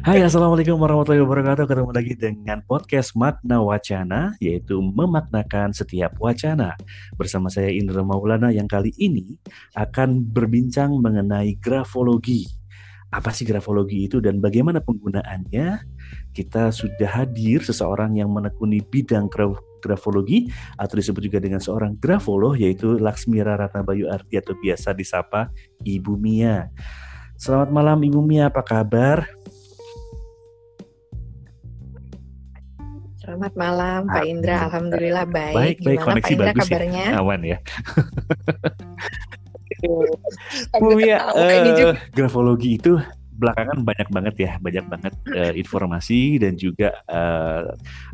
Hai, Assalamualaikum warahmatullahi wabarakatuh. Ketemu lagi dengan podcast Makna Wacana, yaitu memaknakan setiap wacana. Bersama saya Indra Maulana yang kali ini akan berbincang mengenai grafologi. Apa sih grafologi itu dan bagaimana penggunaannya? Kita sudah hadir seseorang yang menekuni bidang graf grafologi atau disebut juga dengan seorang grafolog yaitu Laksmira Ratnabayu Arti atau biasa disapa Ibu Mia. Selamat malam Ibu Mia, apa kabar? Selamat malam Pak Indra, Alhamdulillah baik. Baik, baik Gimana koneksi Pak Indra bagus kabarnya? ya. Aman ya. Sambil Bu Mia, ketawa ini eh, grafologi itu belakangan banyak banget ya, banyak banget eh, informasi dan juga eh,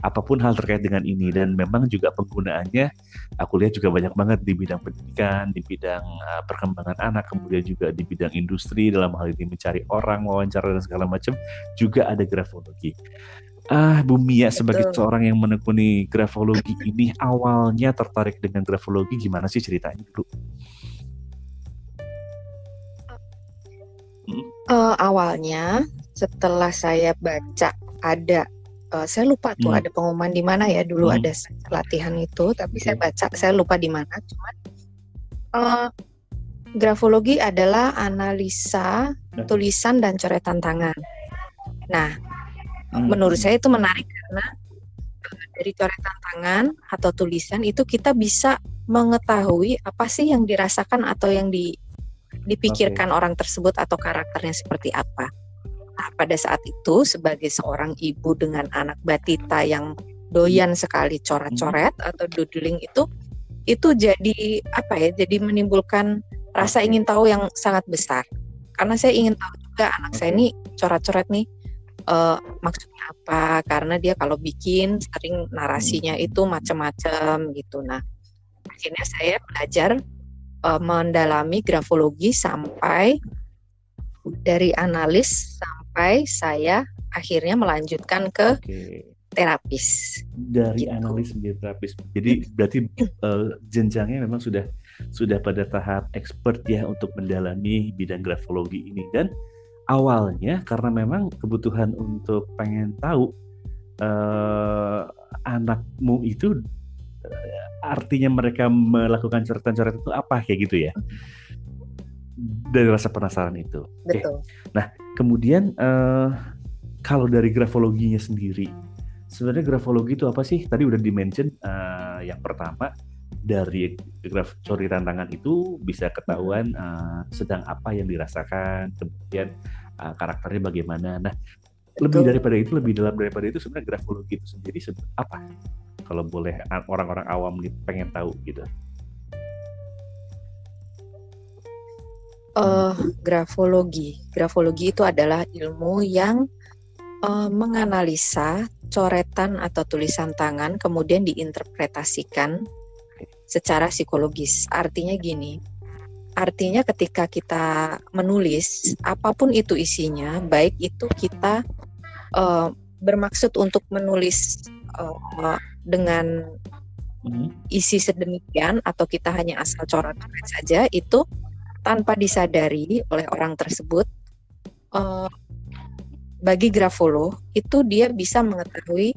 apa pun hal terkait dengan ini dan memang juga penggunaannya aku lihat juga banyak banget di bidang pendidikan, di bidang eh, perkembangan anak, kemudian juga di bidang industri dalam hal ini mencari orang, wawancara dan segala macam juga ada grafologi. Ah, Bu Mia sebagai Betul. seorang yang menekuni grafologi ini awalnya tertarik dengan grafologi gimana sih ceritanya dulu? Eh, awalnya setelah saya baca ada eh, saya lupa tuh Hmm. ada pengumuman di mana ya dulu Hmm. ada latihan itu tapi saya Oke. baca saya lupa di mana cuman eh, grafologi adalah analisa tulisan dan coretan tangan. Nah, Hmm. menurut saya itu menarik karena eh, dari coretan tangan atau tulisan itu kita bisa mengetahui apa sih yang dirasakan atau yang di, dipikirkan orang tersebut atau karakternya seperti apa. Nah, pada saat itu sebagai seorang ibu dengan anak batita yang doyan sekali coret-coret atau doodling itu itu jadi apa ya? Jadi menimbulkan rasa ingin tahu yang sangat besar. Karena saya ingin tahu juga anak saya Oke. ini coret-coret nih eh, maksudnya apa karena dia kalau bikin sering narasinya itu macam-macam gitu nah akhirnya saya belajar eh, mendalami grafologi sampai dari analis sampai saya akhirnya melanjutkan ke Oke. terapis Dari Gitu. analis menjadi terapis. Jadi berarti eh, jenjangnya memang sudah sudah pada tahap expert ya untuk mendalami bidang grafologi ini dan awalnya karena memang kebutuhan untuk pengen tahu eh, anakmu itu eh, artinya mereka melakukan coretan-coretan itu apa kayak gitu ya. Dari rasa penasaran itu. Betul Kemudian eh, kalau dari grafologinya sendiri, sebenarnya grafologi itu apa sih? Tadi udah dimention eh, yang pertama dari graf coretan tangan itu bisa ketahuan eh, sedang apa yang dirasakan, kemudian eh, karakternya bagaimana. Nah, lebih daripada itu, lebih dalam daripada itu sebenarnya grafologi itu sendiri apa? Kalau boleh orang-orang awam nih pengen tahu gitu. Eh, grafologi grafologi itu adalah ilmu yang eh, menganalisa coretan atau tulisan tangan kemudian diinterpretasikan secara psikologis. Artinya gini, artinya ketika kita menulis apa pun itu isinya, baik itu kita eh, bermaksud untuk menulis eh, dengan Mhm. isi sedemikian atau kita hanya asal coret-coret saja itu tanpa disadari oleh orang tersebut eh, bagi grafolog itu dia bisa mengetahui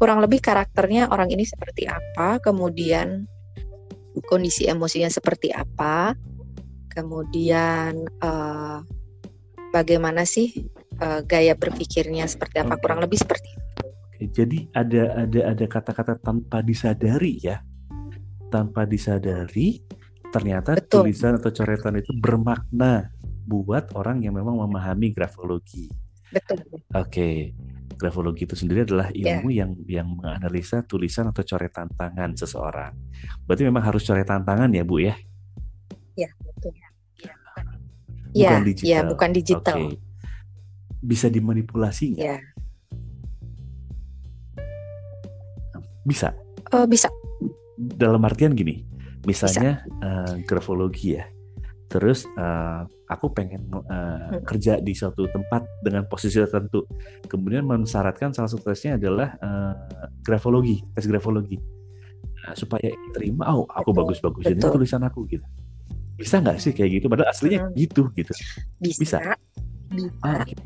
kurang lebih karakternya orang ini seperti apa kemudian kondisi emosinya seperti apa kemudian eh, bagaimana sih eh, gaya berpikirnya seperti apa kurang lebih seperti itu. Oke, Jadi ada ada ada kata-kata tanpa disadari ya, tanpa disadari ternyata Betul. tulisan atau coretan itu bermakna buat orang yang memang memahami grafologi. betul Oke, grafologi itu sendiri adalah Ya. ilmu yang yang menganalisa tulisan atau coretan tangan seseorang. Berarti memang harus coretan tangan ya bu ya, ya betul bukan ya digital. ya bukan digital Oke, bisa dimanipulasi nggak? ya Bisa. Eh, bisa dalam artian gini, misalnya eh, grafologi ya, terus eh, aku pengen Hmm. kerja di suatu tempat dengan posisi tertentu, kemudian mensyaratkan salah satu tesnya adalah eh, grafologi, tes grafologi, Nah, supaya terima, oh aku Betul, bagus-bagusin ini tulisan aku gitu, bisa nggak sih kayak gitu? Padahal aslinya Hmm. gitu gitu. bisa Bisa. bisa, Ah, gitu.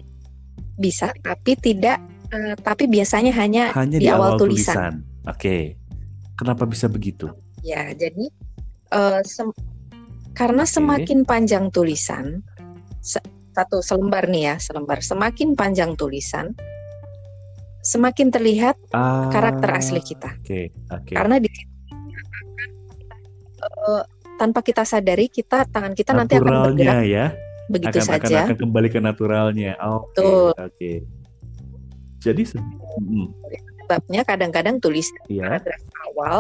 bisa, tapi tidak. Uh, tapi biasanya hanya, hanya di, di awal, awal tulisan. tulisan. Oke, okay. kenapa bisa begitu? Ya, jadi uh, sem karena okay. semakin panjang tulisan, satu selembar nih ya, selembar. Semakin panjang tulisan, semakin terlihat ah, karakter asli kita. Okay. Okay. Karena di uh, tanpa kita sadari, kita tangan kita nanti akan bergerak. ya begitu akan, saja. Akan, akan kembali ke naturalnya. Oke. Okay, Oke. Okay. Jadi hmm. sebabnya kadang-kadang tulis yeah. paragraf awal,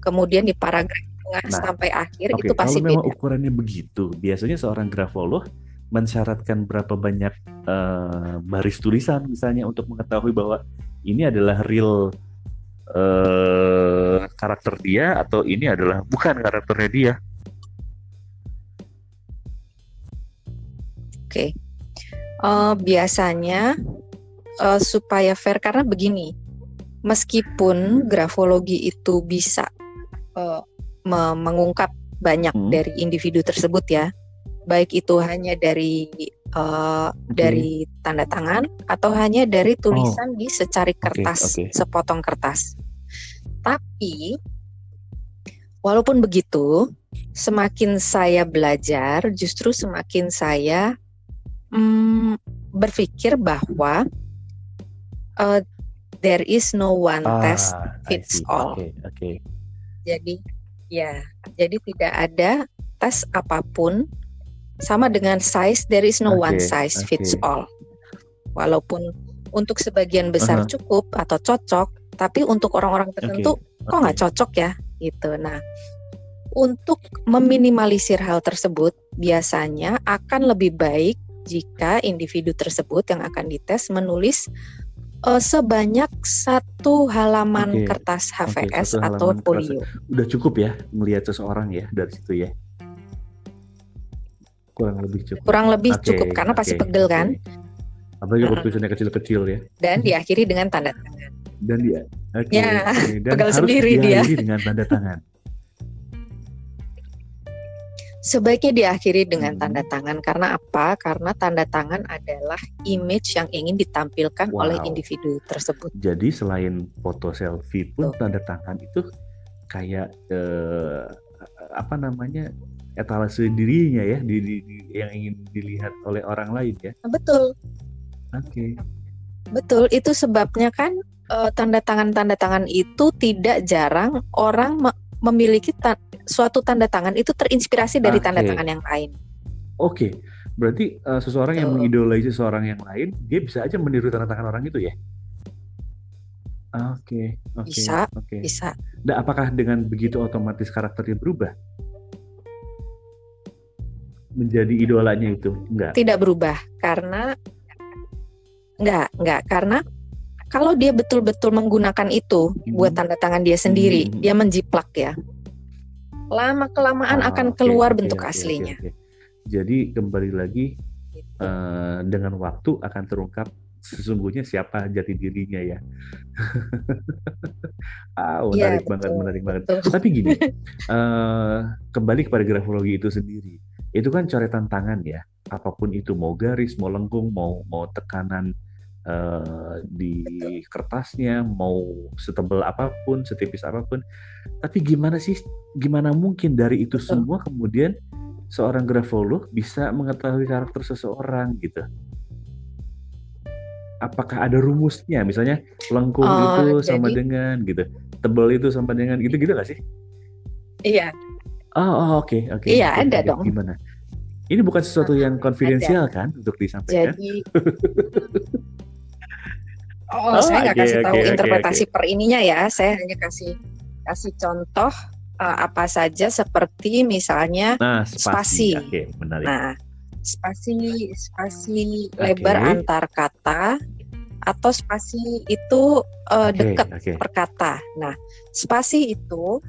kemudian di paragraf tengah nah, sampai akhir okay, itu pasti kalau memang ukurannya begitu, biasanya seorang grafolog mensyaratkan berapa banyak uh, baris tulisan misalnya untuk mengetahui bahwa ini adalah real uh, karakter dia atau ini adalah bukan karakternya dia. okay. uh, eh, biasanya uh, supaya fair karena begini, meskipun grafologi itu bisa uh, me mengungkap banyak hmm. dari individu tersebut ya, baik itu hanya dari uh, okay. dari tanda tangan atau hanya dari tulisan oh. di secari kertas, okay, okay. sepotong kertas. Tapi walaupun begitu, semakin saya belajar, justru semakin saya mm, berpikir bahwa uh, there is no one ah, test fits all. Okay, okay. Jadi ya, jadi tidak ada tes apa pun sama dengan size there is no okay, one size okay. fits all. Walaupun untuk sebagian besar uh -huh. cukup atau cocok, tapi untuk orang-orang tertentu okay, kok nggak okay. cocok ya gitu. Nah, untuk meminimalisir hal tersebut biasanya akan lebih baik jika individu tersebut yang akan dites menulis uh, sebanyak satu halaman okay. kertas HVS okay, atau folio. Udah cukup ya melihat seseorang ya dari situ ya? Kurang lebih cukup. Kurang lebih okay. cukup karena okay. pasti pegel kan? Apalagi kalau tulisannya kecil-kecil ya. Dan diakhiri dengan tanda tangan. Dan dia, okay. ya, Dan pegel sendiri dia. dengan tanda tangan. Sebaiknya diakhiri dengan hmm. tanda tangan karena apa? Karena tanda tangan adalah image yang ingin ditampilkan wow. oleh individu tersebut. Jadi selain foto selfie pun Tuh. tanda tangan itu kayak eh, apa namanya etalase dirinya ya di, di, di, yang ingin dilihat oleh orang lain ya. Betul. Oke. Okay. Betul, itu sebabnya kan uh, tanda tangan tanda tangan itu tidak jarang orang memiliki ta suatu tanda tangan itu terinspirasi dari okay. tanda tangan yang lain. Oke, okay. berarti uh, seseorang Betul. yang mengidolai seseorang yang lain, dia bisa aja meniru tanda tangan orang itu ya? Oke, okay, okay, bisa, okay. bisa. Nah, apakah dengan begitu otomatis karakternya berubah? Menjadi idolanya itu? Enggak. Tidak berubah karena enggak, enggak karena kalau dia betul-betul menggunakan itu hmm. buat tanda tangan dia sendiri, hmm. dia menjiplak ya lama kelamaan ah, akan keluar okay, bentuk okay, aslinya. Okay, okay. Jadi kembali lagi uh, dengan waktu akan terungkap sesungguhnya siapa jati dirinya ya. ah, menarik ya, banget, menarik banget. Tapi gini, uh, kembali kepada grafologi itu sendiri, itu kan coretan tangan ya. Apa pun itu mau garis, mau lengkung, mau mau tekanan uh, di kertasnya, mau setebal apa pun, setipis apa pun. Tapi gimana sih, gimana mungkin dari itu semua kemudian seorang grafolog bisa mengetahui karakter seseorang gitu? Apakah ada rumusnya? Misalnya lengkung oh, itu jadi... sama dengan gitu, tebal itu sama dengan gitu gitu gak sih? Iya. Oh, oke, oh, oke. Okay, okay. Iya, okay, ada okay. dong. Gimana? Ini bukan sesuatu yang konfidensial kan untuk disampaikan? Jadi Oh, oh saya nggak okay, kasih okay, tahu okay, interpretasi okay. per ininya ya. Saya hanya kasih kasih contoh uh, apa saja seperti misalnya nah, spasi. spasi. Okay, Nah, spasi spasi okay. lebar antar kata atau spasi itu uh, okay, dekat okay. per kata. Nah, spasi itu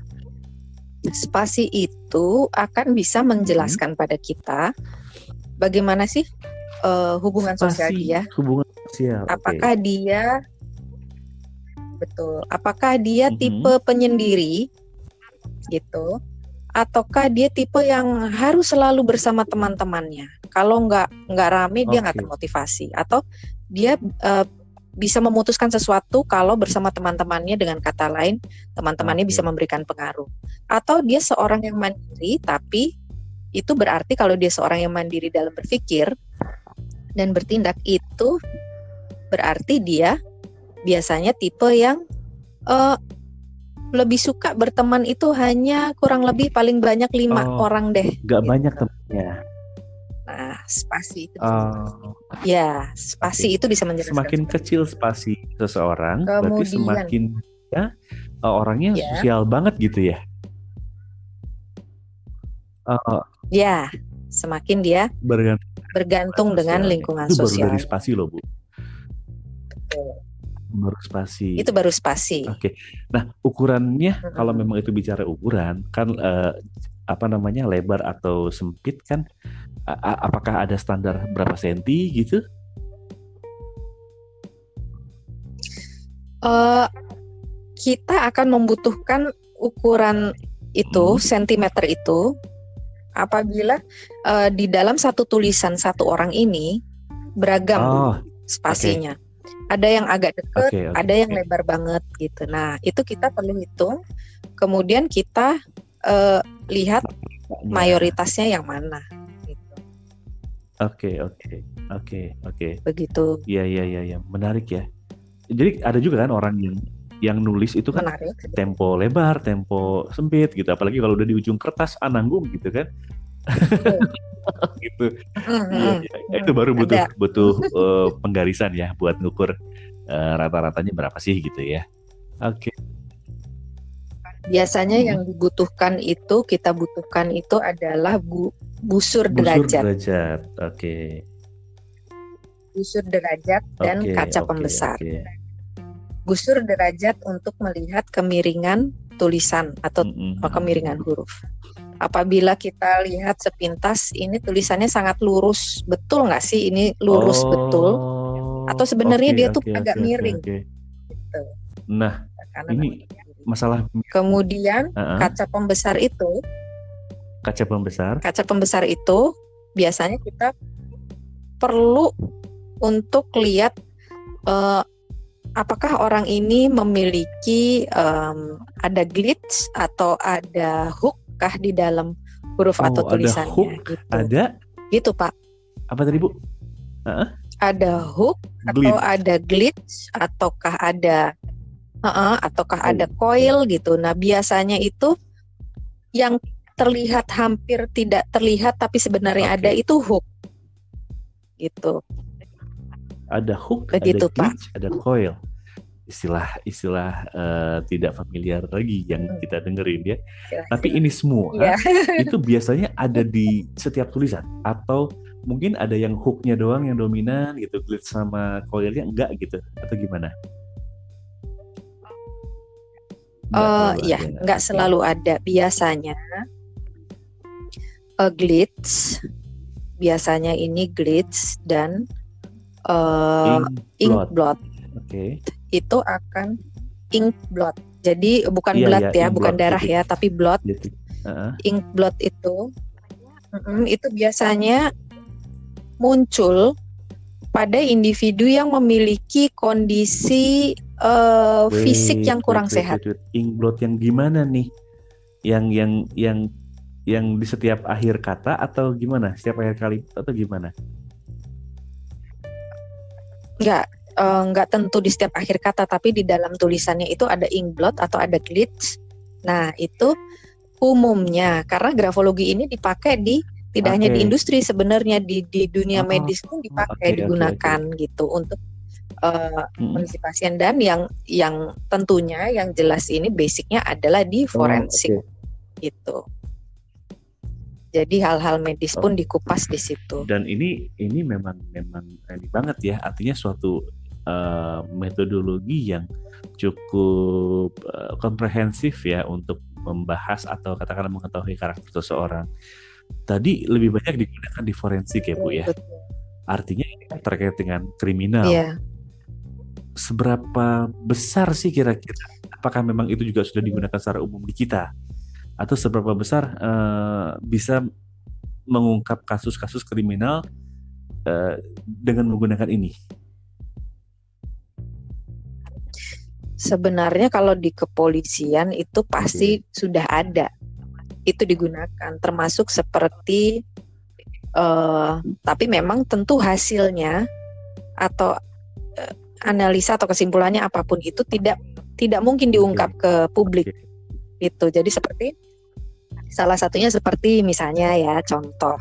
spasi itu akan bisa menjelaskan hmm. pada kita bagaimana sih uh, hubungan spasi, sosial dia. Hubungan sosial. Apakah okay. dia betul? Apakah dia mm -hmm. tipe penyendiri gitu? Ataukah dia tipe yang harus selalu bersama teman-temannya? Kalau nggak nggak rame okay. dia nggak termotivasi. Atau dia uh, bisa memutuskan sesuatu kalau bersama teman-temannya dengan kata lain teman-temannya okay. bisa memberikan pengaruh atau dia seorang yang mandiri tapi itu berarti kalau dia seorang yang mandiri dalam berpikir dan bertindak itu berarti dia biasanya tipe yang uh, lebih suka berteman itu hanya kurang lebih paling banyak lima oh, orang deh. Gak gitu. banyak temannya. Nah, spasi itu. Oh. Ya, spasi okay. itu bisa menjelaskan. Semakin spasi. kecil spasi seseorang, Kemudian, berarti semakin ya orangnya ya. sosial banget gitu ya. Uh, ya, semakin dia bergantung, bergantung dengan lingkungan itu sosial. Itu baru dari spasi loh, Bu. Baru spasi. Itu baru spasi. Oke. Okay. Nah, ukurannya hmm. kalau memang itu bicara ukuran, kan uh, apa namanya lebar atau sempit kan apakah ada standar berapa senti gitu? Uh, kita akan membutuhkan ukuran itu hmm. sentimeter itu apabila uh, di dalam satu tulisan satu orang ini beragam oh, spasinya. Okay. Ada yang agak dekat, okay, okay, ada yang okay. lebar banget gitu. Nah, itu kita perlu hitung. Kemudian kita uh, lihat mayoritasnya yang mana. Oke, oke. Oke, oke. Begitu. Iya, iya, iya, ya. menarik ya. Jadi ada juga kan orang yang yang nulis itu kan menarik. tempo lebar, tempo sempit gitu. Apalagi kalau udah di ujung kertas ananggung gitu kan. gitu. Mm, iya, iya. Itu baru butuh ada. butuh uh, penggarisan ya buat ngukur uh, rata-ratanya berapa sih gitu ya. Oke. Okay. Biasanya hmm. yang dibutuhkan itu kita butuhkan itu adalah bu busur, busur derajat. derajat. Oke. Okay. Busur derajat dan okay, kaca okay, pembesar. Okay. Busur derajat untuk melihat kemiringan tulisan atau mm -hmm. kemiringan huruf. Apabila kita lihat sepintas ini tulisannya sangat lurus, betul nggak sih ini lurus oh, betul? Atau sebenarnya okay, dia okay, tuh okay, agak okay, miring? Okay. Gitu. Nah, Karena ini masalah kemudian uh -uh. kaca pembesar itu kaca pembesar kaca pembesar itu biasanya kita perlu untuk lihat uh, apakah orang ini memiliki um, ada glitch atau ada hook kah di dalam huruf oh, atau tulisannya ada hook, gitu. Ada? Gitu, Pak. Apa tadi, Bu? Uh-uh. Ada hook glitch. atau ada glitch ataukah ada uh-uh, ataukah oh. ada coil gitu. Nah, biasanya itu yang terlihat hampir tidak terlihat tapi sebenarnya okay. ada itu hook. Gitu. Ada hook, Begitu, ada glitch, Pak. ada coil. Istilah-istilah uh, tidak familiar lagi yang hmm. kita dengerin ya. Istilah, Tapi ini semua yeah. itu biasanya ada di setiap tulisan atau mungkin ada yang hooknya doang yang dominan gitu, glitch sama coilnya enggak gitu atau gimana? Uh, ya, nggak selalu ada. Biasanya uh, glitch, biasanya ini glitch dan uh, ink, blot. Okay. Itu akan ink blot. Jadi bukan yeah, blood yeah, ya, bukan darah gitu. ya, tapi blot. Gitu. Uh-huh. Ink blot itu, mm, itu biasanya muncul pada individu yang memiliki kondisi uh, wait, fisik yang kurang wait, sehat. Wait, wait. Ingbloat yang gimana nih? Yang yang yang yang di setiap akhir kata atau gimana? Setiap akhir kali atau gimana? Enggak, uh, enggak tentu di setiap akhir kata, tapi di dalam tulisannya itu ada ingbloat atau ada glitch. Nah, itu umumnya karena grafologi ini dipakai di tidak okay. hanya di industri sebenarnya di di dunia oh, medis pun dipakai okay, digunakan okay, okay. gitu untuk uh, hmm. pasien dan yang yang tentunya yang jelas ini basicnya adalah di forensik oh, okay. gitu jadi hal-hal medis pun oh. dikupas di situ dan ini ini memang memang ini banget ya artinya suatu uh, metodologi yang cukup uh, komprehensif ya untuk membahas atau katakanlah mengetahui karakter seseorang tadi lebih banyak digunakan di forensik ya Bu ya. Artinya ini terkait dengan kriminal. Iya. Seberapa besar sih kira-kira? Apakah memang itu juga sudah digunakan secara umum di kita? Atau seberapa besar uh, bisa mengungkap kasus-kasus kriminal uh, dengan menggunakan ini? Sebenarnya kalau di kepolisian itu pasti sudah ada. Itu digunakan termasuk seperti uh, tapi memang tentu hasilnya atau uh, analisa atau kesimpulannya apa pun itu tidak tidak mungkin diungkap ke publik. Itu. Jadi seperti salah satunya seperti misalnya ya contoh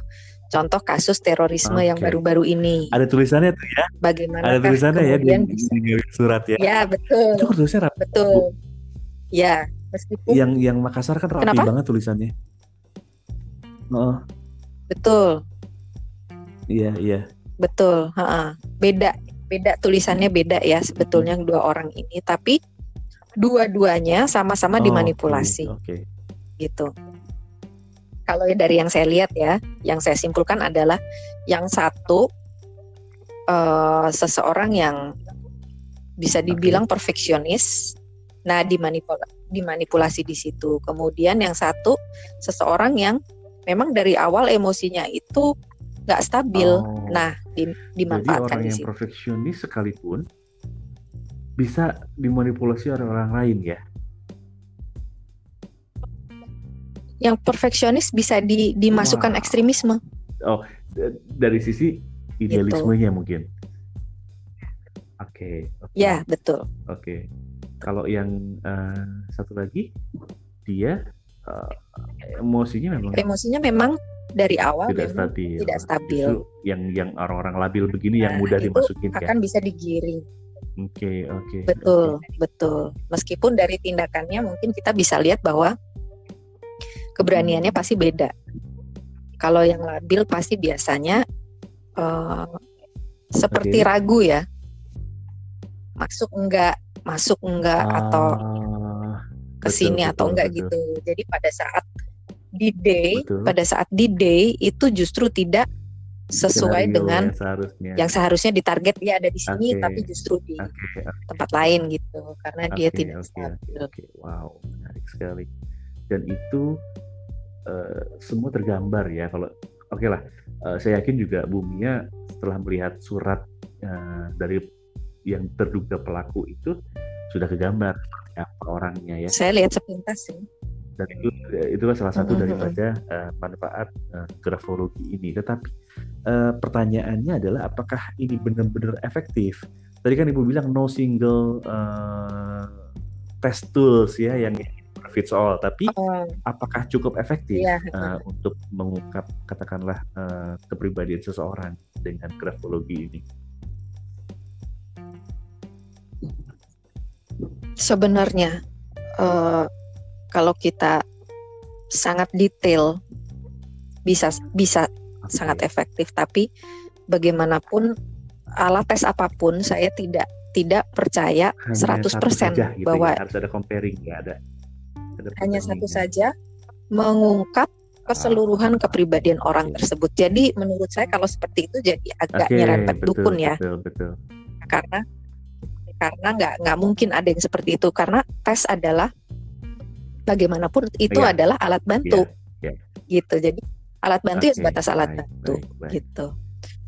contoh kasus terorisme okay. yang baru-baru ini. Ada tulisannya tuh ya? Bagaimana? Ada tulisannya ya di, di surat ya? Ya betul. Itu tulisannya rapi. Betul. Bu. Ya meskipun. Yang yang Makassar kan rapi Kenapa? banget tulisannya. Oh. Betul. Iya iya. Betul. Ha -ha. Beda beda tulisannya beda ya sebetulnya dua orang ini tapi dua-duanya sama-sama oh, dimanipulasi. Oke. Okay. Gitu kalau dari yang saya lihat ya, yang saya simpulkan adalah yang satu uh, seseorang yang bisa dibilang okay. perfeksionis, nah dimanipul dimanipulasi di situ. Kemudian yang satu seseorang yang memang dari awal emosinya itu nggak stabil, oh, nah di, dimanfaatkan jadi orang di yang perfeksionis sekalipun bisa dimanipulasi oleh orang lain ya? Yang perfeksionis bisa di, dimasukkan wow. ekstremisme. Oh, dari sisi idealismenya gitu. mungkin. Oke. Okay, okay. Ya, betul. Oke. Okay. Kalau yang uh, satu lagi dia uh, emosinya memang emosinya memang dari awal tidak stabil. Tidak stabil. Justru yang yang orang-orang labil begini nah, yang mudah dimasukin akan ya? bisa digiring. Oke, okay, oke. Okay, betul, okay. betul. Meskipun dari tindakannya mungkin kita bisa lihat bahwa keberaniannya pasti beda. Kalau yang labil pasti biasanya uh, seperti okay. ragu ya, masuk enggak, masuk enggak uh, atau ke sini atau enggak betul. gitu. Jadi pada saat di day, betul. pada saat di day itu justru tidak sesuai Skenario dengan yang seharusnya. yang seharusnya ditarget dia ada di sini okay. tapi justru di okay, okay. tempat lain gitu karena okay, dia tidak okay, stabil. Okay. Wow, menarik sekali. Dan itu uh, semua tergambar ya. Kalau oke okay lah uh, saya yakin juga Bumia setelah melihat surat uh, dari yang terduga pelaku itu sudah kegambar apa orangnya ya. Saya lihat sepintas sih. Dan itu itu kan salah satu mm -hmm. daripada uh, manfaat uh, grafologi ini. Tetapi uh, pertanyaannya adalah apakah ini benar-benar efektif? Tadi kan ibu bilang no single uh, test tools ya yang fits all, tapi uh, apakah cukup efektif iya, uh, untuk mengungkap katakanlah uh, kepribadian seseorang dengan grafologi ini? Sebenarnya uh, kalau kita sangat detail bisa bisa okay. sangat efektif, tapi bagaimanapun alat tes apa pun saya tidak tidak percaya Hanya 100% gitu bahwa ya, harus ada comparing ya ada hanya satu saja mengungkap keseluruhan kepribadian orang tersebut. Jadi menurut saya kalau seperti itu jadi agak okay, nyerempet betul, dukun ya. Betul, betul. Karena karena nggak nggak mungkin ada yang seperti itu karena tes adalah bagaimanapun itu yeah. adalah alat bantu. Yeah, yeah. Gitu. Jadi alat bantu okay, ya sebatas alat baik, bantu baik, baik. gitu.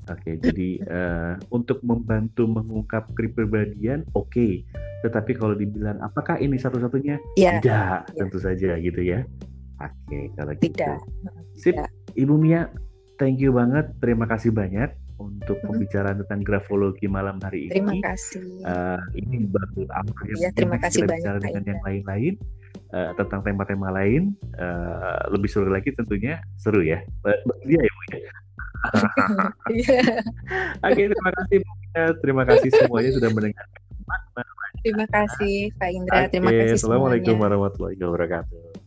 Oke, jadi uh, untuk membantu mengungkap kepribadian, oke. Okay. Tetapi kalau dibilang apakah ini satu-satunya? Ya, tidak, ya. tentu saja gitu ya. Oke, okay, kalau gitu. tidak. Sip, tidak. Ibu Mia, thank you banget. Terima kasih banyak untuk hmm. pembicaraan tentang grafologi malam hari ini. Terima kasih. Uh, ini baru awal ya. terima kasih kita banyak. Bicara dengan yang lain-lain. Uh, tentang tema-tema lain uh, lebih seru lagi tentunya seru ya dia ya Bu ya Iya. Oke, terima kasih. Terima kasih semuanya sudah mendengar. Terima kasih Pak Indra. Terima kasih. Assalamualaikum warahmatullahi wabarakatuh.